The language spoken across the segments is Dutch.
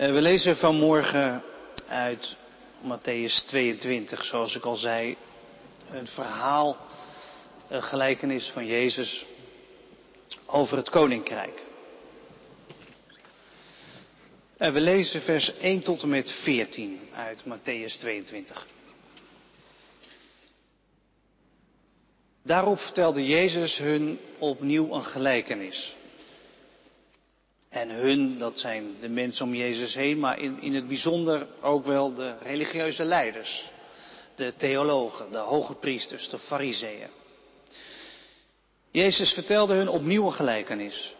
Eh, we lezen vanmorgen uit Matthäus 22, zoals ik al zei, een verhaal, een gelijkenis van Jezus over het koninkrijk. En we lezen vers 1 tot en met 14 uit Matthäus 22. Daarop vertelde Jezus hun opnieuw een gelijkenis. En hun, dat zijn de mensen om Jezus heen, maar in, in het bijzonder ook wel de religieuze leiders, de theologen, de hoge priesters, de fariseeën. Jezus vertelde hun opnieuw een gelijkenis.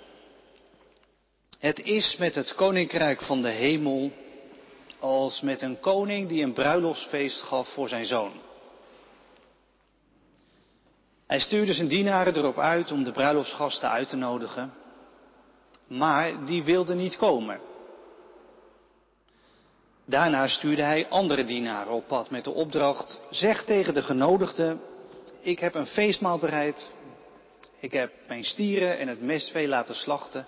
Het is met het koninkrijk van de hemel als met een koning die een bruiloftsfeest gaf voor zijn zoon. Hij stuurde zijn dienaren erop uit om de bruiloftsgasten uit te nodigen, maar die wilden niet komen. Daarna stuurde hij andere dienaren op pad met de opdracht, zeg tegen de genodigden, ik heb een feestmaal bereid, ik heb mijn stieren en het mestvee laten slachten,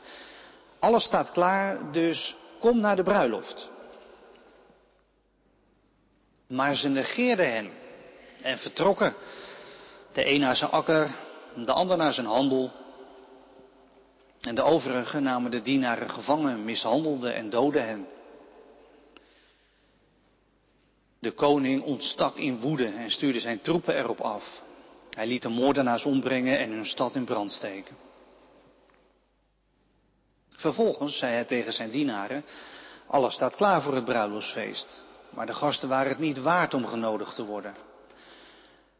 alles staat klaar, dus kom naar de bruiloft. Maar ze negeerden hen en vertrokken. De een naar zijn akker, de ander naar zijn handel. En de overigen namen de dienaren gevangen, mishandelden en doodden hen. De koning ontstak in woede en stuurde zijn troepen erop af. Hij liet de moordenaars ombrengen en hun stad in brand steken. Vervolgens zei hij tegen zijn dienaren, alles staat klaar voor het bruiloftsfeest, maar de gasten waren het niet waard om genodigd te worden.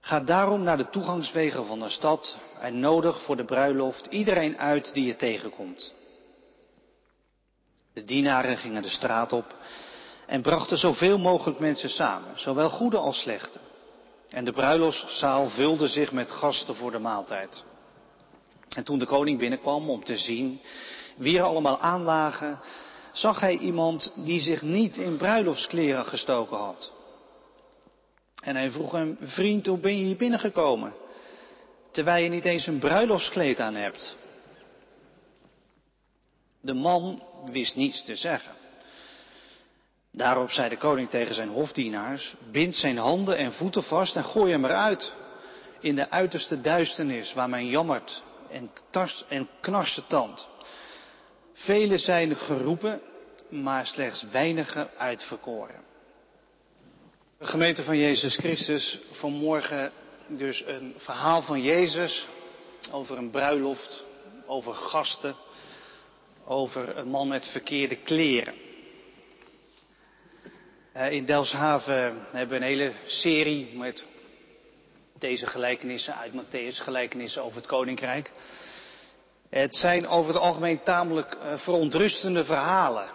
Ga daarom naar de toegangswegen van de stad en nodig voor de bruiloft iedereen uit die je tegenkomt. De dienaren gingen de straat op en brachten zoveel mogelijk mensen samen, zowel goede als slechte. En de bruiloftszaal vulde zich met gasten voor de maaltijd. En toen de koning binnenkwam om te zien wie er allemaal aanlagen, zag hij iemand die zich niet in bruiloftskleren gestoken had. En hij vroeg hem, vriend, hoe ben je hier binnengekomen? Terwijl je niet eens een bruiloftskleed aan hebt. De man wist niets te zeggen. Daarop zei de koning tegen zijn hofdienaars, bind zijn handen en voeten vast en gooi hem eruit. In de uiterste duisternis waar men jammert en, tars en knarse tand. Velen zijn geroepen, maar slechts weinigen uitverkoren. De gemeente van Jezus Christus, vanmorgen dus een verhaal van Jezus over een bruiloft, over gasten, over een man met verkeerde kleren. Eh, in Delshaven hebben we een hele serie met deze gelijkenissen uit Matthäus, gelijkenissen over het koninkrijk. Het zijn over het algemeen tamelijk uh, verontrustende verhalen,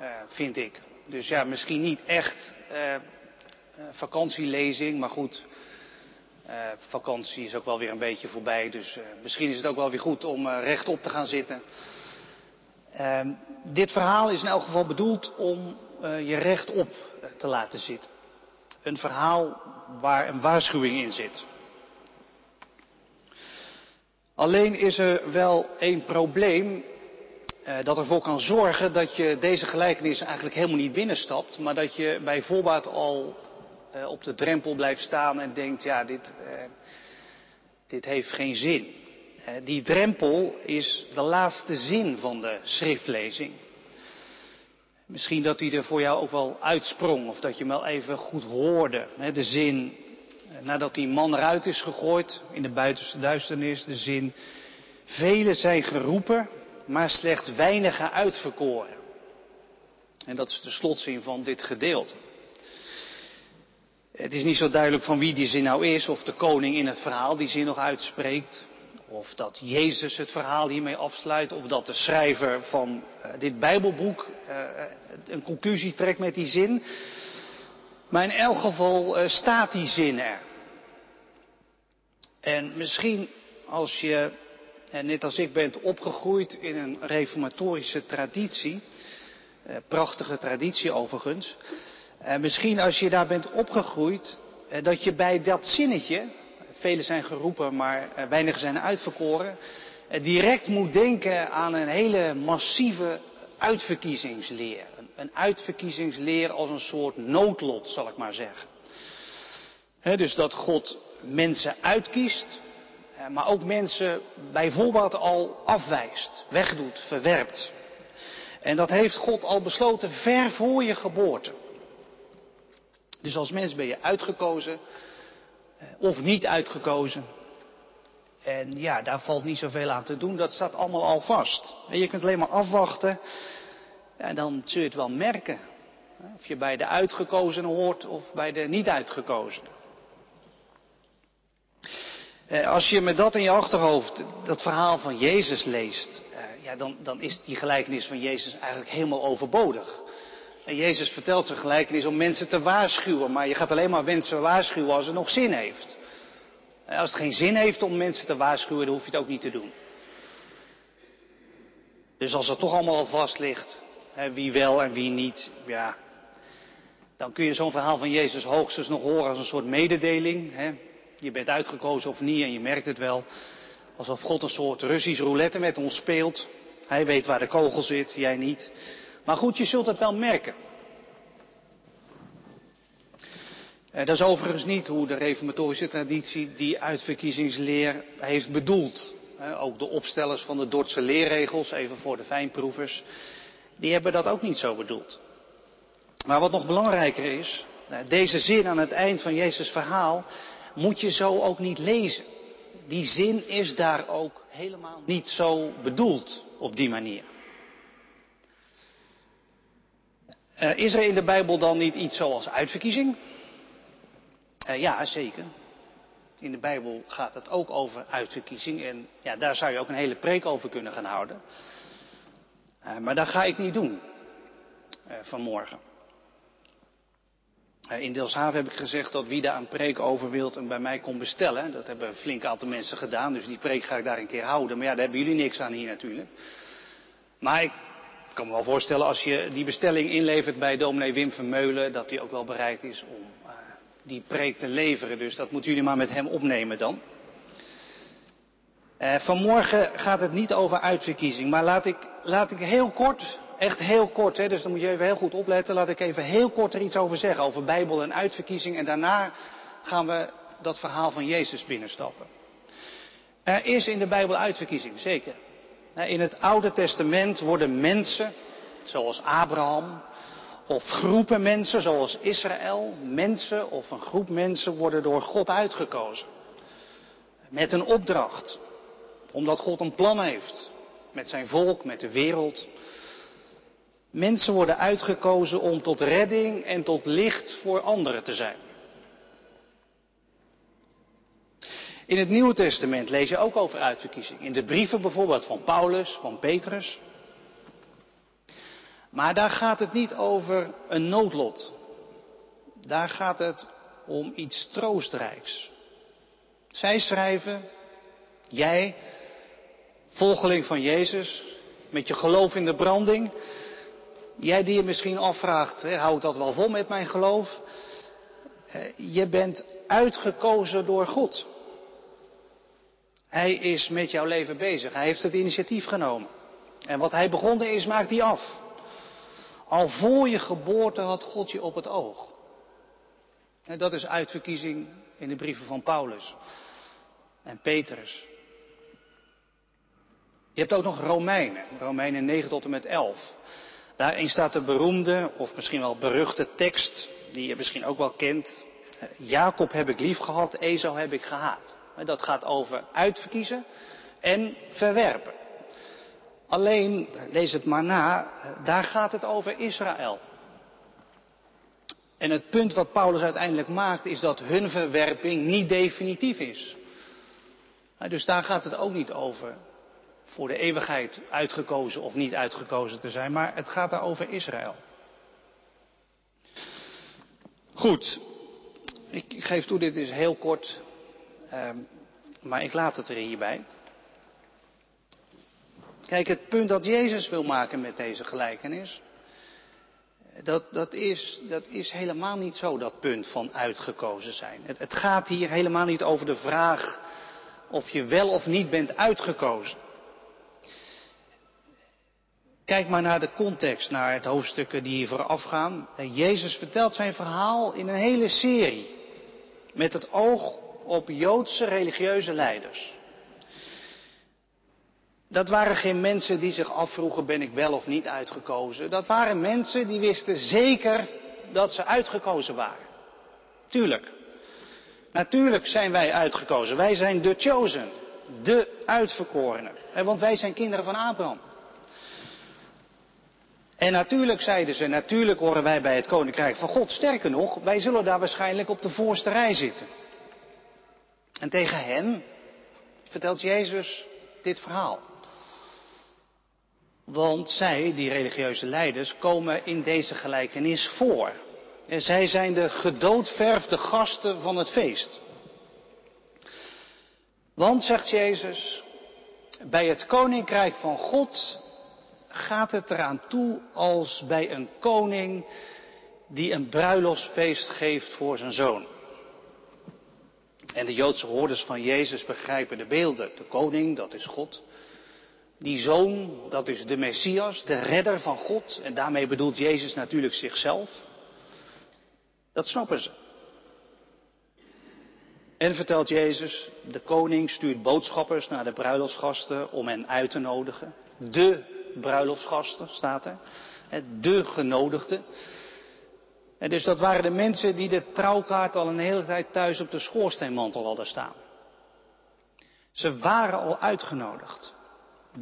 uh, vind ik. Dus ja, misschien niet echt vakantielezing, maar goed, vakantie is ook wel weer een beetje voorbij. Dus misschien is het ook wel weer goed om rechtop te gaan zitten. Ehm, dit verhaal is in elk geval bedoeld om je rechtop te laten zitten. Een verhaal waar een waarschuwing in zit. Alleen is er wel één probleem eh, dat ervoor kan zorgen dat je deze gelijkenis eigenlijk helemaal niet binnenstapt, maar dat je bij voorbaat al eh, op de drempel blijft staan en denkt, ja, dit, eh, dit heeft geen zin. Eh, die drempel is de laatste zin van de schriftlezing. Misschien dat die er voor jou ook wel uitsprong of dat je hem wel even goed hoorde. Hè, de zin, nadat die man eruit is gegooid in de buitenste duisternis, de zin, velen zijn geroepen, maar slechts weinigen uitverkoren. En dat is de slotzin van dit gedeelte. Het is niet zo duidelijk van wie die zin nou is, of de koning in het verhaal die zin nog uitspreekt, of dat Jezus het verhaal hiermee afsluit, of dat de schrijver van uh, dit Bijbelboek uh, een conclusie trekt met die zin. Maar in elk geval staat die zin er. En misschien als je, net als ik, bent opgegroeid in een reformatorische traditie, eh, prachtige traditie overigens, eh, misschien als je daar bent opgegroeid, eh, dat je bij dat zinnetje, velen zijn geroepen, maar eh, weinigen zijn uitverkoren, direct moet denken aan een hele massieve uitverkiezingsleer. Een uitverkiezingsleer als een soort noodlot, zal ik maar zeggen. dus dat God mensen uitkiest, maar ook mensen bijvoorbeeld al afwijst, wegdoet, verwerpt. En dat heeft God al besloten ver voor je geboorte. Dus als mens ben je uitgekozen of niet uitgekozen. En ja, daar valt niet zoveel aan te doen, dat staat allemaal al vast. En je kunt alleen maar afwachten en dan zul je het wel merken. Of je bij de uitgekozenen hoort of bij de niet uitgekozenen. Eh, als je met dat in je achterhoofd dat verhaal van Jezus leest, eh, ja, dan, dan is die gelijkenis van Jezus eigenlijk helemaal overbodig. En Jezus vertelt zijn gelijkenis om mensen te waarschuwen, maar je gaat alleen maar mensen waarschuwen als het nog zin heeft. Als het geen zin heeft om mensen te waarschuwen, dan hoef je het ook niet te doen. Dus als het toch allemaal al vast ligt, wie wel en wie niet, ja, dan kun je zo'n verhaal van Jezus hoogstens nog horen als een soort mededeling. Hè. Je bent uitgekozen of niet en je merkt het wel. Alsof God een soort Russisch roulette met ons speelt. Hij weet waar de kogel zit, jij niet. Maar goed, je zult het wel merken. Eh, dat is overigens niet hoe de reformatorische traditie die uitverkiezingsleer heeft bedoeld. Ook de opstellers van de Dordtse leerregels, even voor de fijnproevers, die hebben dat ook niet zo bedoeld. Maar wat nog belangrijker is, nou, deze zin aan het eind van Jezus' verhaal moet je zo ook niet lezen. Die zin is daar ook helemaal niet zo bedoeld op die manier. Uh, is er in de Bijbel dan niet iets zoals uitverkiezing? Uh, ja, zeker. In de Bijbel gaat het ook over uitverkiezing en ja, daar zou je ook een hele preek over kunnen gaan houden. Uh, maar dat ga ik niet doen vanmorgen. In Deelshaven heb ik gezegd dat wie daar een preek over wilt en bij mij kon bestellen. Dat hebben een flink aantal mensen gedaan, dus die preek ga ik daar een keer houden. Maar ja, daar hebben jullie niks aan hier natuurlijk. Maar ik kan me wel voorstellen als je die bestelling inlevert bij dominee Wim Vermeulen, dat hij ook wel bereid is om uh, die preek te leveren. Dus dat moeten jullie maar met hem opnemen dan. Uh, vanmorgen gaat het niet over uitverkiezing, maar laat ik, laat ik heel kort Echt heel kort, hè, dus dan moet je even heel goed opletten. Laat ik even heel kort er iets over zeggen, over Bijbel en uitverkiezing. En daarna gaan we dat verhaal van Jezus binnenstappen. Er is in de Bijbel uitverkiezing, zeker. In het Oude Testament worden mensen, zoals Abraham, of groepen mensen, zoals Israël, mensen of een groep mensen worden door God uitgekozen. Met een opdracht, omdat God een plan heeft met zijn volk, met de wereld. Mensen worden uitgekozen om tot redding en tot licht voor anderen te zijn. In het Nieuwe Testament lees je ook over uitverkiezing. In de brieven bijvoorbeeld van Paulus, van Petrus. Maar daar gaat het niet over een noodlot. Daar gaat het om iets troostrijks. Zij schrijven, jij, volgeling van Jezus, met je geloof in de branding, Jij die je misschien afvraagt, houdt dat wel vol met mijn geloof? Eh, je bent uitgekozen door God. Hij is met jouw leven bezig. Hij heeft het initiatief genomen. En wat hij begonnen is, maakt hij af. Al voor je geboorte had God je op het oog. En dat is uitverkiezing in de brieven van Paulus en Petrus. Je hebt ook nog Romeinen, Romeinen 9 tot en met 11. Daarin staat de beroemde, of misschien wel beruchte tekst, die je misschien ook wel kent. Jacob heb ik lief gehad, Esau heb ik gehaat. Dat gaat over uitverkiezen en verwerpen. Alleen, lees het maar na, daar gaat het over Israël. En het punt wat Paulus uiteindelijk maakt is dat hun verwerping niet definitief is. Dus daar gaat het ook niet over voor de eeuwigheid uitgekozen of niet uitgekozen te zijn, maar het gaat daar over Israël. Goed, ik, geef toe, dit is heel kort, ehm, maar ik laat het er hierbij. Kijk, het punt dat Jezus wil maken met deze gelijkenis, dat, dat, is, dat is helemaal niet zo, dat punt van uitgekozen zijn. Het, het gaat hier helemaal niet over de vraag of je wel of niet bent uitgekozen. Kijk maar naar de context, naar het hoofdstukken die hier voorafgaan. Jezus vertelt zijn verhaal in een hele serie. Met het oog op Joodse religieuze leiders. Dat waren geen mensen die zich afvroegen, ben ik wel of niet uitgekozen. Dat waren mensen die wisten zeker dat ze uitgekozen waren. Tuurlijk. Natuurlijk zijn wij uitgekozen. Wij zijn de chosen. De uitverkorenen. Want wij zijn kinderen van Abraham. En natuurlijk zeiden ze, natuurlijk horen wij bij het koninkrijk van God. Sterker nog, wij zullen daar waarschijnlijk op de voorste rij zitten. En tegen hen vertelt Jezus dit verhaal. Want zij, die religieuze leiders, komen in deze gelijkenis voor. En zij zijn de gedoodverfde gasten van het feest. Want, zegt Jezus, bij het koninkrijk van God gaat het eraan toe als bij een koning die een bruiloftsfeest geeft voor zijn zoon. En de Joodse hoorders van Jezus begrijpen de beelden. De koning, dat is God. Die zoon, dat is de Messias, de redder van God. En daarmee bedoelt Jezus natuurlijk zichzelf. Dat snappen ze. En vertelt Jezus, de koning stuurt boodschappers naar de bruiloftsgasten om hen uit te nodigen. De bruiloftsgasten staat er. De genodigden. Dus dat waren de mensen die de trouwkaart al een hele tijd thuis op de schoorsteenmantel hadden staan. Ze waren al uitgenodigd.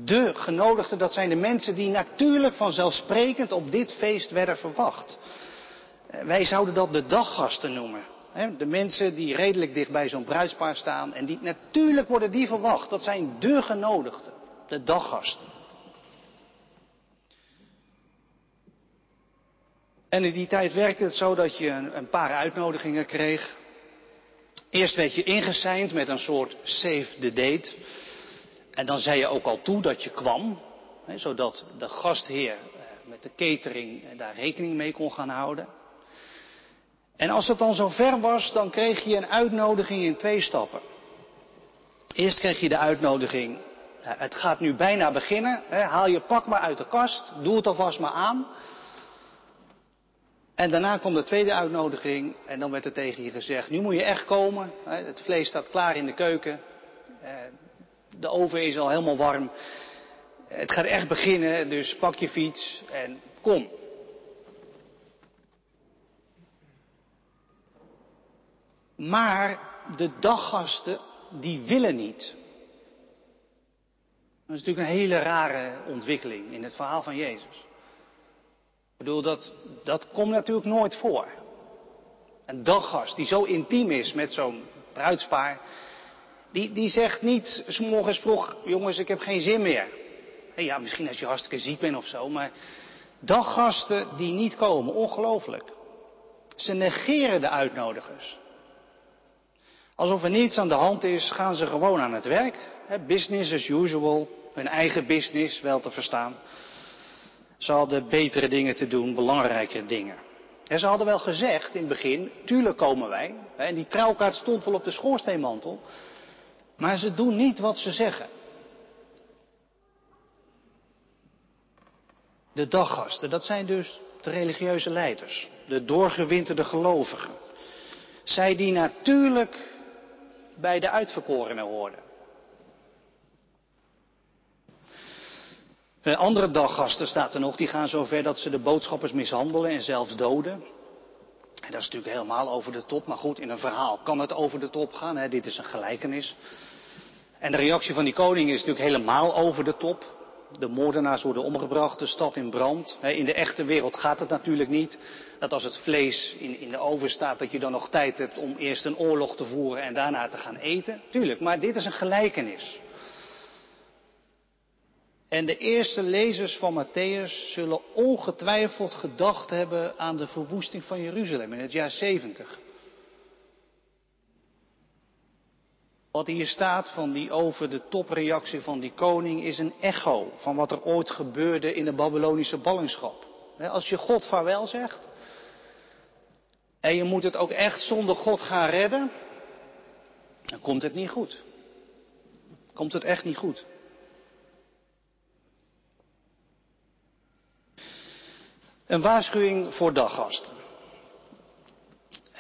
De genodigden, dat zijn de mensen die natuurlijk vanzelfsprekend op dit feest werden verwacht. Eh, wij zouden dat de daggasten noemen. De mensen die redelijk dicht bij zo'n bruidspaar staan en die natuurlijk worden die verwacht. Dat zijn de genodigden, de daggasten. En in die tijd werkte het zo dat je een paar uitnodigingen kreeg. Eerst werd je ingeseind met een soort save the date. En dan zei je ook al toe dat je kwam, hè, zodat de gastheer eh, met de catering daar rekening mee kon gaan houden. En als het dan zo ver was, dan kreeg je een uitnodiging in twee stappen. Eerst kreeg je de uitnodiging, eh, het gaat nu bijna beginnen, hè, haal je pak maar uit de kast, doe het alvast maar aan. En daarna komt de tweede uitnodiging en dan werd er tegen je gezegd, nu moet je echt komen, het vlees staat klaar in de keuken, eh, de oven is al helemaal warm, het gaat echt beginnen, dus pak je fiets en kom. Maar de daggasten, die willen niet. Dat is natuurlijk een hele rare ontwikkeling in het verhaal van Jezus. Ik bedoel, dat, dat komt natuurlijk nooit voor. Een daggast die zo intiem is met zo'n bruidspaar, die, die zegt niet s morgens vroeg, jongens, ik heb geen zin meer. Ja, misschien als je hartstikke ziek bent of zo, maar daggasten die niet komen, ongelooflijk. Ze negeren de uitnodigers. Alsof er niets aan de hand is, gaan ze gewoon aan het werk. Business as usual, hun eigen business wel te verstaan. Ze hadden betere dingen te doen, belangrijkere dingen. En ze hadden wel gezegd in het begin, tuurlijk komen wij. En die trouwkaart stond wel op de schoorsteenmantel. Maar ze doen niet wat ze zeggen. De daggasten, dat zijn dus de religieuze leiders. De doorgewinterde gelovigen. Zij die natuurlijk bij de uitverkorenen hoorden. Andere daggasten staat er nog, die gaan zover dat ze de boodschappers mishandelen en zelfs doden. En dat is natuurlijk helemaal over de top, maar goed, in een verhaal kan het over de top gaan. Hè? Dit is een gelijkenis. En de reactie van die koning is natuurlijk helemaal over de top. De moordenaars worden omgebracht, de stad in brand. In de echte wereld gaat het natuurlijk niet. Dat als het vlees in, in de oven staat, dat je dan nog tijd hebt om eerst een oorlog te voeren en daarna te gaan eten. Tuurlijk, maar dit is een gelijkenis. En de eerste lezers van Matthäus zullen ongetwijfeld gedacht hebben aan de verwoesting van Jeruzalem in het jaar 70. Wat hier staat van die over de topreactie van die koning is een echo van wat er ooit gebeurde in de Babylonische ballingschap. Als je God vaarwel zegt en je moet het ook echt zonder God gaan redden, dan komt het niet goed. Komt het echt niet goed. Een waarschuwing voor daggasten.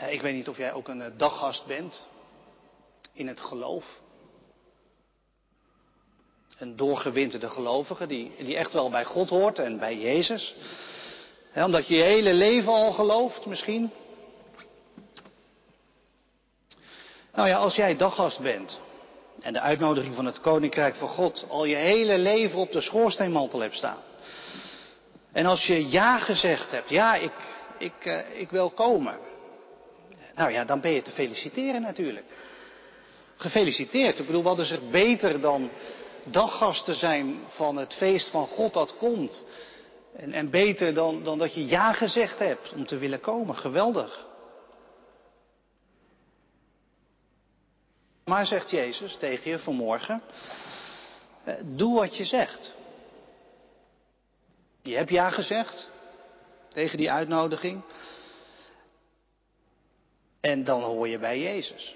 Ik weet niet of jij ook een daggast bent in het geloof. Een doorgewinterde gelovige die, die echt wel bij God hoort en bij Jezus. omdat je je hele leven al gelooft misschien. Nou ja, als jij daggast bent en de uitnodiging van het Koninkrijk van God al je hele leven op de schoorsteenmantel hebt staan. En als je ja gezegd hebt, ja, ik, ik, uh, ik wil komen. Nou ja, dan ben je te feliciteren natuurlijk. Gefeliciteerd. Ik bedoel, wat is er beter dan daggasten zijn van het feest van God dat komt? En, en beter dan, dan dat je ja gezegd hebt om te willen komen. Geweldig. Maar zegt Jezus tegen je vanmorgen, eh, doe wat je zegt. Je hebt ja gezegd tegen die uitnodiging. En dan hoor je bij Jezus.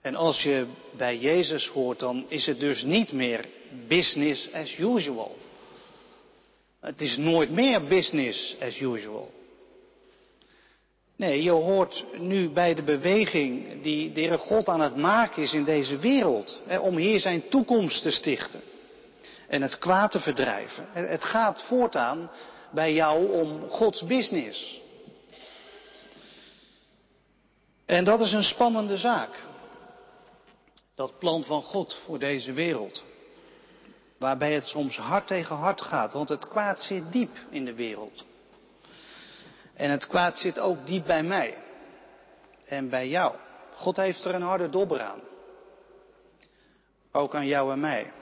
En als je bij Jezus hoort, dan is het dus niet meer business as usual. Het is nooit meer business as usual. Nee, je hoort nu bij de beweging die de God aan het maken is in deze wereld. Hè, om hier zijn toekomst te stichten. En het kwaad te verdrijven. Het gaat voortaan bij jou om Gods business. En dat is een spannende zaak. Dat plan van God voor deze wereld. Waarbij het soms hard tegen hard gaat, want het kwaad zit diep in de wereld. En het kwaad zit ook diep bij mij en bij jou. God heeft er een harde dobber aan. Ook aan jou en mij.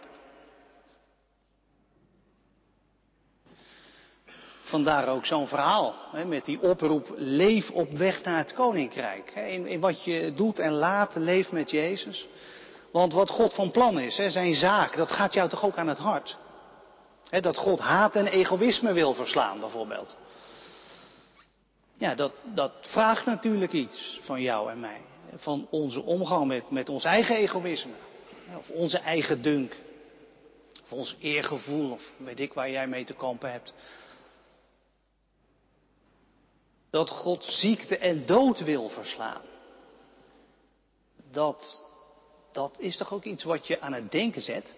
Vandaar ook zo'n verhaal hè, met die oproep: leef op weg naar het koninkrijk. In, wat je doet en laat, leef met Jezus. Want wat God van plan is, hè, zijn zaak, dat gaat jou toch ook aan het hart. Dat God haat en egoïsme wil verslaan, bijvoorbeeld. Ja, dat, dat vraagt natuurlijk iets van jou en mij. Van onze omgang met, met ons eigen egoïsme. Of onze eigen dunk. Of ons eergevoel, of weet ik waar jij mee te kampen hebt. Dat God ziekte en dood wil verslaan. Dat, dat is toch ook iets wat je aan het denken zet?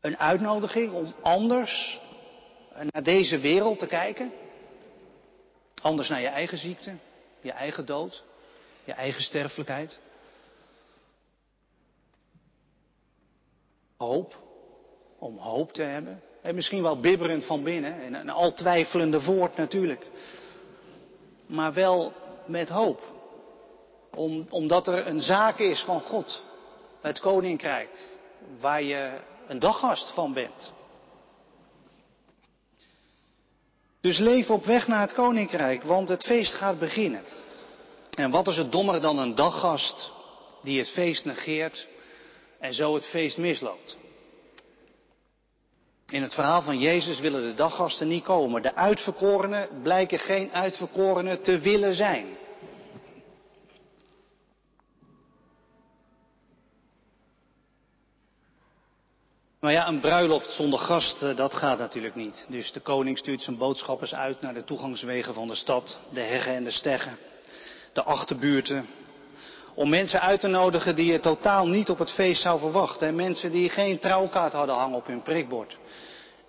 Een uitnodiging om anders naar deze wereld te kijken? Anders naar je eigen ziekte, je eigen dood, je eigen sterfelijkheid. Hoop, om hoop te hebben. En misschien wel bibberend van binnen en een al twijfelende woord natuurlijk. Maar wel met hoop. Om, omdat er een zaak is van God, het koninkrijk, waar je een daggast van bent. Dus leef op weg naar het koninkrijk, want het feest gaat beginnen. En wat is het dommer dan een daggast die het feest negeert en zo het feest misloopt? In het verhaal van Jezus willen de daggasten niet komen. De uitverkorenen blijken geen uitverkorenen te willen zijn. Maar ja, een bruiloft zonder gasten, dat gaat natuurlijk niet. Dus de koning stuurt zijn boodschappers uit naar de toegangswegen van de stad, de heggen en de steggen, de achterbuurten. Om mensen uit te nodigen die je totaal niet op het feest zou verwachten. En mensen die geen trouwkaart hadden hangen op hun prikbord.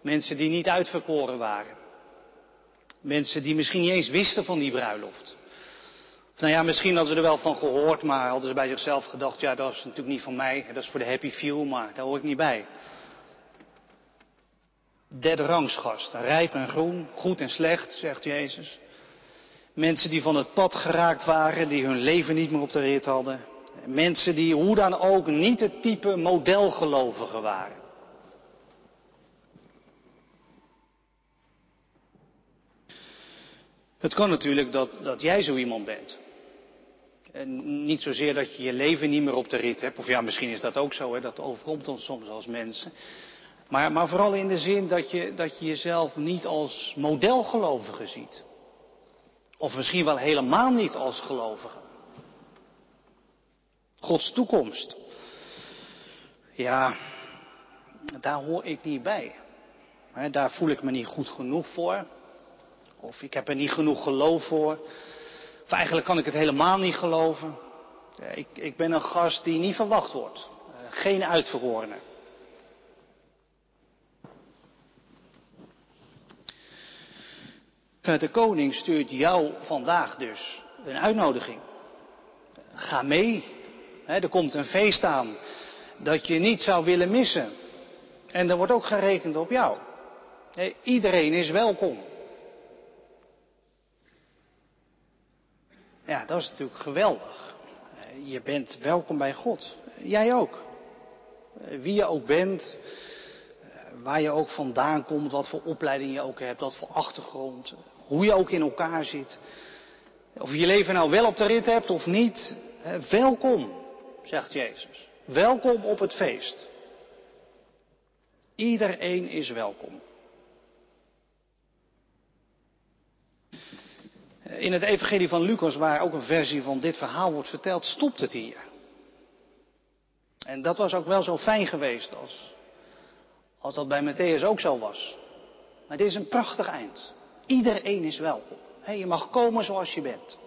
Mensen die niet uitverkoren waren. Mensen die misschien niet eens wisten van die bruiloft. nou ja, misschien hadden ze er wel van gehoord, maar hadden ze bij zichzelf gedacht, ja, dat is natuurlijk niet van mij, dat is voor de happy few, maar daar hoor ik niet bij derde rangsgast. Rijp en groen, goed en slecht, zegt Jezus. Mensen die van het pad geraakt waren, die hun leven niet meer op de rit hadden. Mensen die hoe dan ook niet het type modelgelovigen waren. Het kan natuurlijk dat, dat jij zo iemand bent. En niet zozeer dat je je leven niet meer op de rit hebt. Of ja, misschien is dat ook zo, hè, dat overkomt ons soms als mensen. Maar, maar vooral in de zin dat je, dat je jezelf niet als modelgelovige ziet. Of misschien wel helemaal niet als gelovige. Gods toekomst. Ja, daar hoor ik niet bij. daar voel ik me niet goed genoeg voor. Of ik heb er niet genoeg geloof voor. Of eigenlijk kan ik het helemaal niet geloven. Ik, ik ben een gast die niet verwacht wordt. Geen uitverkorene. De koning stuurt jou vandaag dus een uitnodiging. Ga mee. Er komt een feest aan dat je niet zou willen missen. En er wordt ook gerekend op jou. Iedereen is welkom. Ja, dat is natuurlijk geweldig. Je bent welkom bij God. Jij ook. Wie je ook bent, waar je ook vandaan komt, wat voor opleiding je ook hebt, wat voor achtergrond, hoe je ook in elkaar zit. Of je je leven nou wel op de rit hebt of niet, welkom, zegt Jezus. Welkom op het feest. Iedereen is welkom. In het Evangelie van Lucas, waar ook een versie van dit verhaal wordt verteld, stopt het hier. En dat was ook wel zo fijn geweest als, als dat bij Matthäus ook zo was. Maar dit is een prachtig eind. Iedereen is welkom. je mag komen zoals je bent.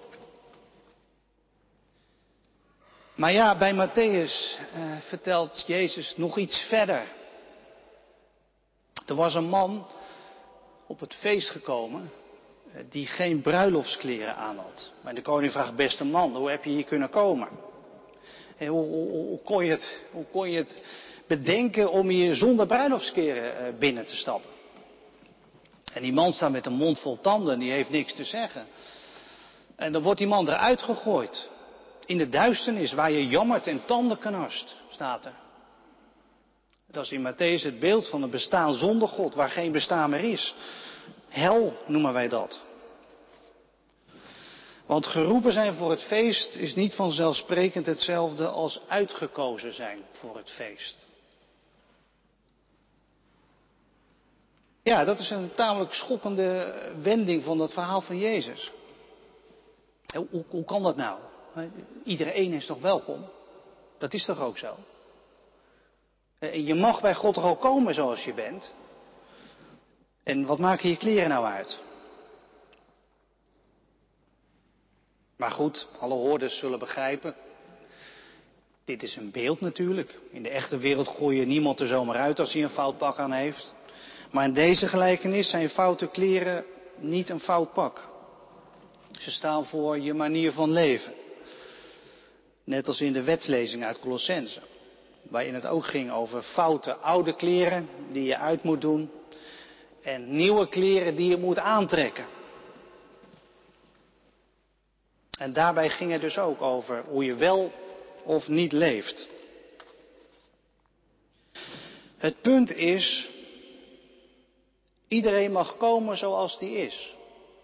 Maar ja, bij Matthäus eh, vertelt Jezus nog iets verder. Er was een man op het feest gekomen eh, die geen bruiloftskleren aan had. Maar de koning vraagt, beste man, hoe heb je hier kunnen komen? hoe, hoe, hoe, kon je het, kon je bedenken om hier zonder bruiloftskleren eh, binnen te stappen? En die man staat met een mond vol tanden, die heeft niks te zeggen. En dan wordt die man eruit gegooid. In de duisternis waar je jammert en tanden knarst, staat er. Dat is in Matthäus het beeld van een bestaan zonder God, waar geen bestaan meer is. Hel noemen wij dat. Want geroepen zijn voor het feest is niet vanzelfsprekend hetzelfde als uitgekozen zijn voor het feest. Ja, dat is een tamelijk schokkende wending van het verhaal van Jezus. Hoe, hoe kan dat nou? Iedereen is toch welkom? Dat is toch ook zo? En je mag bij God toch ook komen zoals je bent? En wat maken je kleren nou uit? Maar goed, alle hoorders zullen begrijpen. Dit is een beeld natuurlijk. In de echte wereld gooi je niemand er zomaar uit als hij een fout pak aan heeft. Maar in deze gelijkenis zijn foute kleren niet een fout pak. Ze staan voor je manier van leven. Net als in de wetslezing uit Colossense. Waarin het ook ging over foute oude kleren die je uit moet doen. En nieuwe kleren die je moet aantrekken. En daarbij ging het dus ook over hoe je wel of niet leeft. Het punt is, iedereen mag komen zoals die is.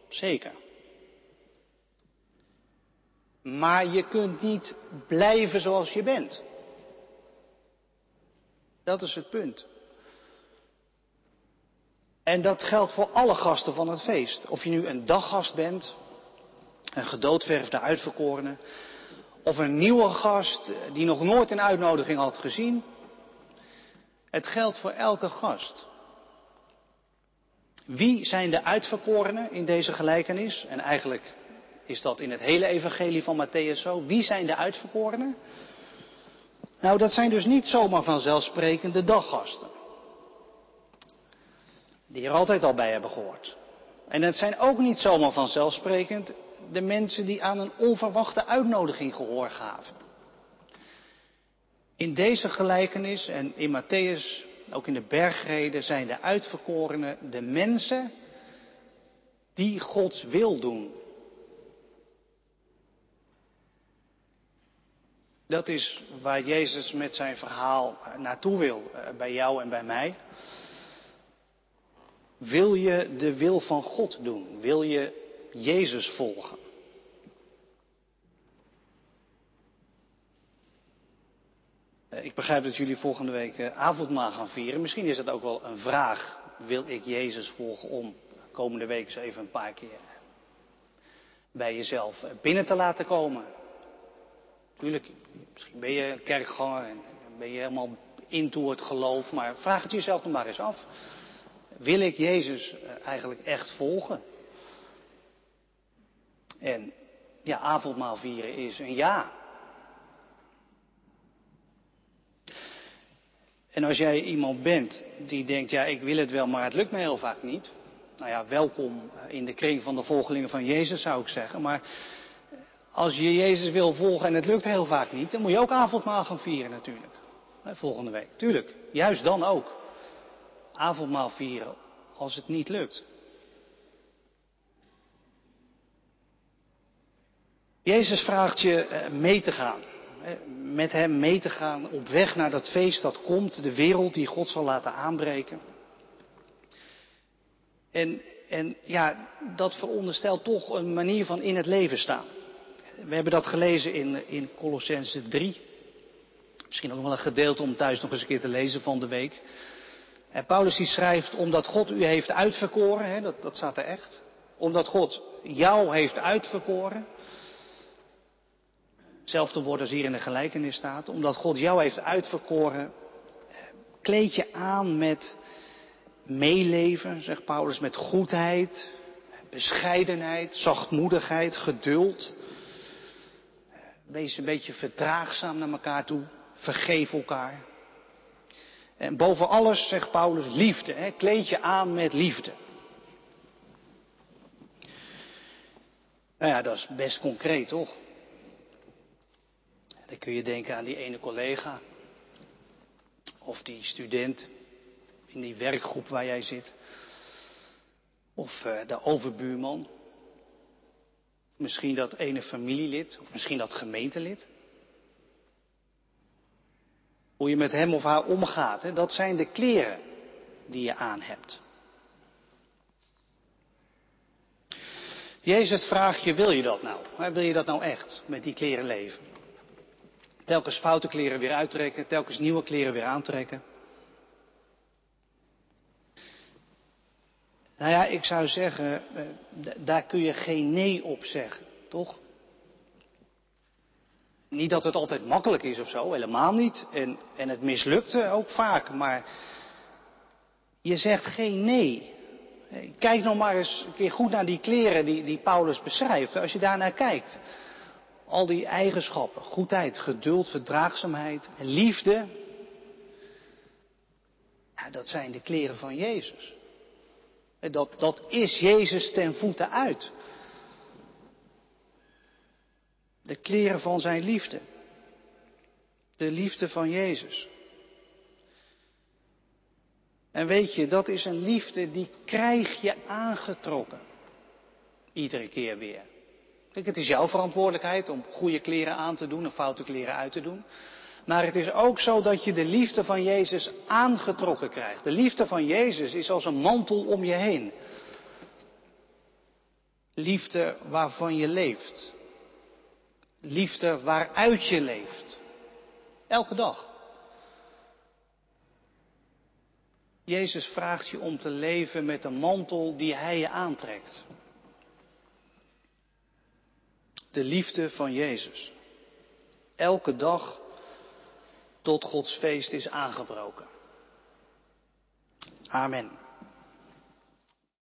Zeker. Maar je kunt niet blijven zoals je bent. Dat is het punt. En dat geldt voor alle gasten van het feest. Of je nu een daggast bent, een gedoodverfde uitverkorene, of een nieuwe gast die nog nooit een uitnodiging had gezien. Het geldt voor elke gast. Wie zijn de uitverkorenen in deze gelijkenis? En eigenlijk is dat in het hele evangelie van Matthäus zo. Wie zijn de uitverkorenen? Nou, dat zijn dus niet zomaar vanzelfsprekende daggasten. Die er altijd al bij hebben gehoord. En het zijn ook niet zomaar vanzelfsprekend de mensen die aan een onverwachte uitnodiging gehoor gaven. In deze gelijkenis en in Matthäus, ook in de bergreden, zijn de uitverkorenen de mensen die Gods wil doen. Dat is waar Jezus met zijn verhaal naartoe wil, eh, bij jou en bij mij. Wil je de wil van God doen? Wil je Jezus volgen? Eh, ik begrijp dat jullie volgende week eh, avondmaal gaan vieren. Misschien is dat ook wel een vraag. Wil ik Jezus volgen om komende week eens even een paar keer bij jezelf binnen te laten komen? Tuurlijk, misschien ben je kerkganger en ben je helemaal into het geloof, maar vraag het jezelf nog maar eens af. Wil ik Jezus eigenlijk echt volgen? En ja, avondmaal vieren is een ja. En als jij iemand bent die denkt, ja, ik wil het wel, maar het lukt me heel vaak niet. Nou ja, welkom in de kring van de volgelingen van Jezus, zou ik zeggen. Maar als je Jezus wil volgen en het lukt heel vaak niet, dan moet je ook avondmaal gaan vieren natuurlijk. Volgende week. Tuurlijk, juist dan ook. Avondmaal vieren als het niet lukt. Jezus vraagt je eh, mee te gaan. Met hem mee te gaan op weg naar dat feest dat komt, de wereld die God zal laten aanbreken. En, en ja, dat veronderstelt toch een manier van in het leven staan. We hebben dat gelezen in, in Colossense 3. Misschien ook wel een gedeelte om thuis nog eens een keer te lezen van de week. En Paulus die schrijft, omdat God u heeft uitverkoren, hè, dat, dat staat er echt. Omdat God jou heeft uitverkoren. Hetzelfde woord als hier in de gelijkenis staat. Omdat God jou heeft uitverkoren, kleed je aan met meeleven, zegt Paulus, met goedheid, bescheidenheid, zachtmoedigheid, geduld. Wees een beetje verdraagzaam naar elkaar toe. Vergeef elkaar. En boven alles, zegt Paulus, liefde. Hè? Kleed je aan met liefde. Nou ja, dat is best concreet, toch? Dan kun je denken aan die ene collega. Of die student in die werkgroep waar jij zit. Of uh, de overbuurman. Misschien dat ene familielid. Of misschien dat gemeentelid. Hoe je met hem of haar omgaat. Hè? Dat zijn de kleren die je aan hebt. Jezus vraagt je, wil je dat nou? Wil je dat nou echt, met die kleren leven? Telkens foute kleren weer uittrekken, telkens nieuwe kleren weer aantrekken. Nou ja, ik zou zeggen, eh, daar kun je geen nee op zeggen, toch? Niet dat het altijd makkelijk is of zo, helemaal niet. En, en het mislukte ook vaak, maar je zegt geen nee. Kijk nog maar eens een keer goed naar die kleren die, die Paulus beschrijft. Als je daarnaar kijkt. Al die eigenschappen, goedheid, geduld, verdraagzaamheid, liefde. Ja, dat zijn de kleren van Jezus. Dat, dat is Jezus ten voeten uit. De kleren van zijn liefde. De liefde van Jezus. En weet je, dat is een liefde die krijg je aangetrokken. Iedere keer weer. Kijk, het is jouw verantwoordelijkheid om goede kleren aan te doen en foute kleren uit te doen. Maar het is ook zo dat je de liefde van Jezus aangetrokken krijgt. De liefde van Jezus is als een mantel om je heen. Liefde waarvan je leeft. Liefde waaruit je leeft. Elke dag. Jezus vraagt je om te leven met de mantel die Hij je aantrekt. De liefde van Jezus. Elke dag tot Gods feest is aangebroken. Amen.